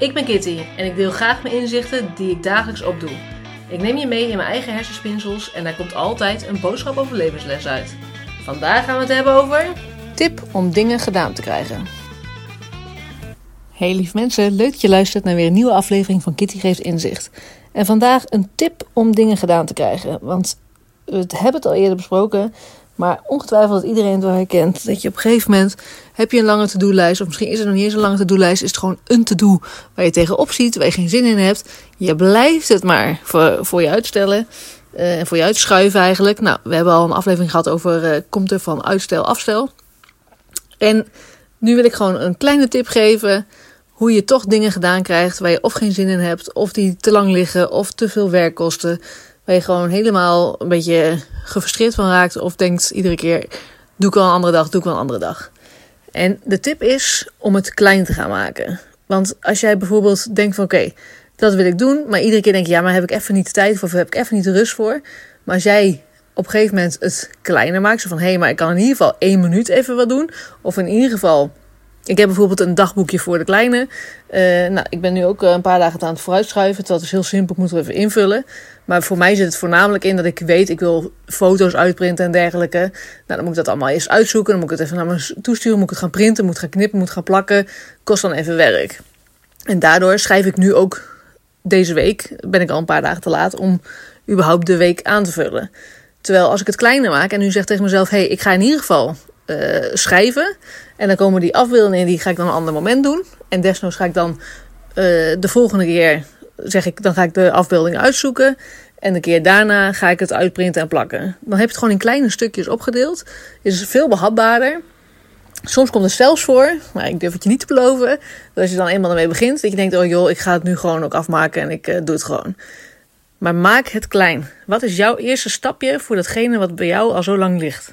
Ik ben Kitty en ik deel graag mijn inzichten die ik dagelijks opdoe. Ik neem je mee in mijn eigen hersenspinsels en daar komt altijd een boodschap over levensles uit. Vandaag gaan we het hebben over. Tip om dingen gedaan te krijgen. Hey lief mensen, leuk dat je luistert naar weer een nieuwe aflevering van Kitty Geeft Inzicht. En vandaag een tip om dingen gedaan te krijgen. Want we hebben het al eerder besproken. Maar ongetwijfeld dat iedereen het wel herkent. Dat je op een gegeven moment heb je een lange to-do-lijst. Of misschien is het nog niet eens een lange to-do-lijst. Is het gewoon een to-do waar je tegenop ziet. Waar je geen zin in hebt. Je blijft het maar voor, voor je uitstellen. eh, En voor je uitschuiven eigenlijk. Nou, we hebben al een aflevering gehad over eh, komt er van uitstel, afstel. En nu wil ik gewoon een kleine tip geven. Hoe je toch dingen gedaan krijgt waar je of geen zin in hebt. Of die te lang liggen. Of te veel werk kosten. Waar je gewoon helemaal een beetje gefrustreerd van raakt. Of denkt iedere keer, doe ik wel een andere dag, doe ik wel een andere dag. En de tip is om het klein te gaan maken. Want als jij bijvoorbeeld denkt van oké, dat wil ik doen. Maar iedere keer denk je, ja, maar heb ik even niet de tijd voor. Of heb ik even niet de rust voor. Maar als jij op een gegeven moment het kleiner maakt. Zo van, hé, hey, maar ik kan in ieder geval één minuut even wat doen. Of in ieder geval... Ik heb bijvoorbeeld een dagboekje voor de kleine. Eh, nou, ik ben nu ook eh, een paar dagen aan het vooruitschuiven. Dat is heel simpel, ik moet er even invullen. Maar voor mij zit het voornamelijk in dat ik weet, ik wil foto's uitprinten en dergelijke. Nou, dan moet ik dat allemaal eerst uitzoeken. Dan moet ik het even naar me toesturen. Moet ik het gaan printen, moet gaan knippen, moet gaan plakken. Kost dan even werk. En daardoor schrijf ik nu ook deze week, ben ik al een paar dagen te laat, om überhaupt de week aan te vullen. Terwijl als ik het kleiner maak en nu zeg tegen mezelf, hé, hey, ik ga in ieder geval schrijven. En dan komen die afbeeldingen, die ga ik dan een ander moment doen. En desnoods ga ik dan uh, de volgende keer, zeg ik, dan ga ik de afbeeldingen uitzoeken. En de keer daarna ga ik het uitprinten en plakken. Dan heb je het gewoon in kleine stukjes opgedeeld. Is veel behapbaarder. Soms komt het zelfs voor, maar ik durf het je niet te beloven. Dat als je dan eenmaal ermee begint, dat je denkt: oh joh, ik ga het nu gewoon ook afmaken en ik uh, doe het gewoon. Maar maak het klein. Wat is jouw eerste stapje voor datgene wat bij jou al zo lang ligt?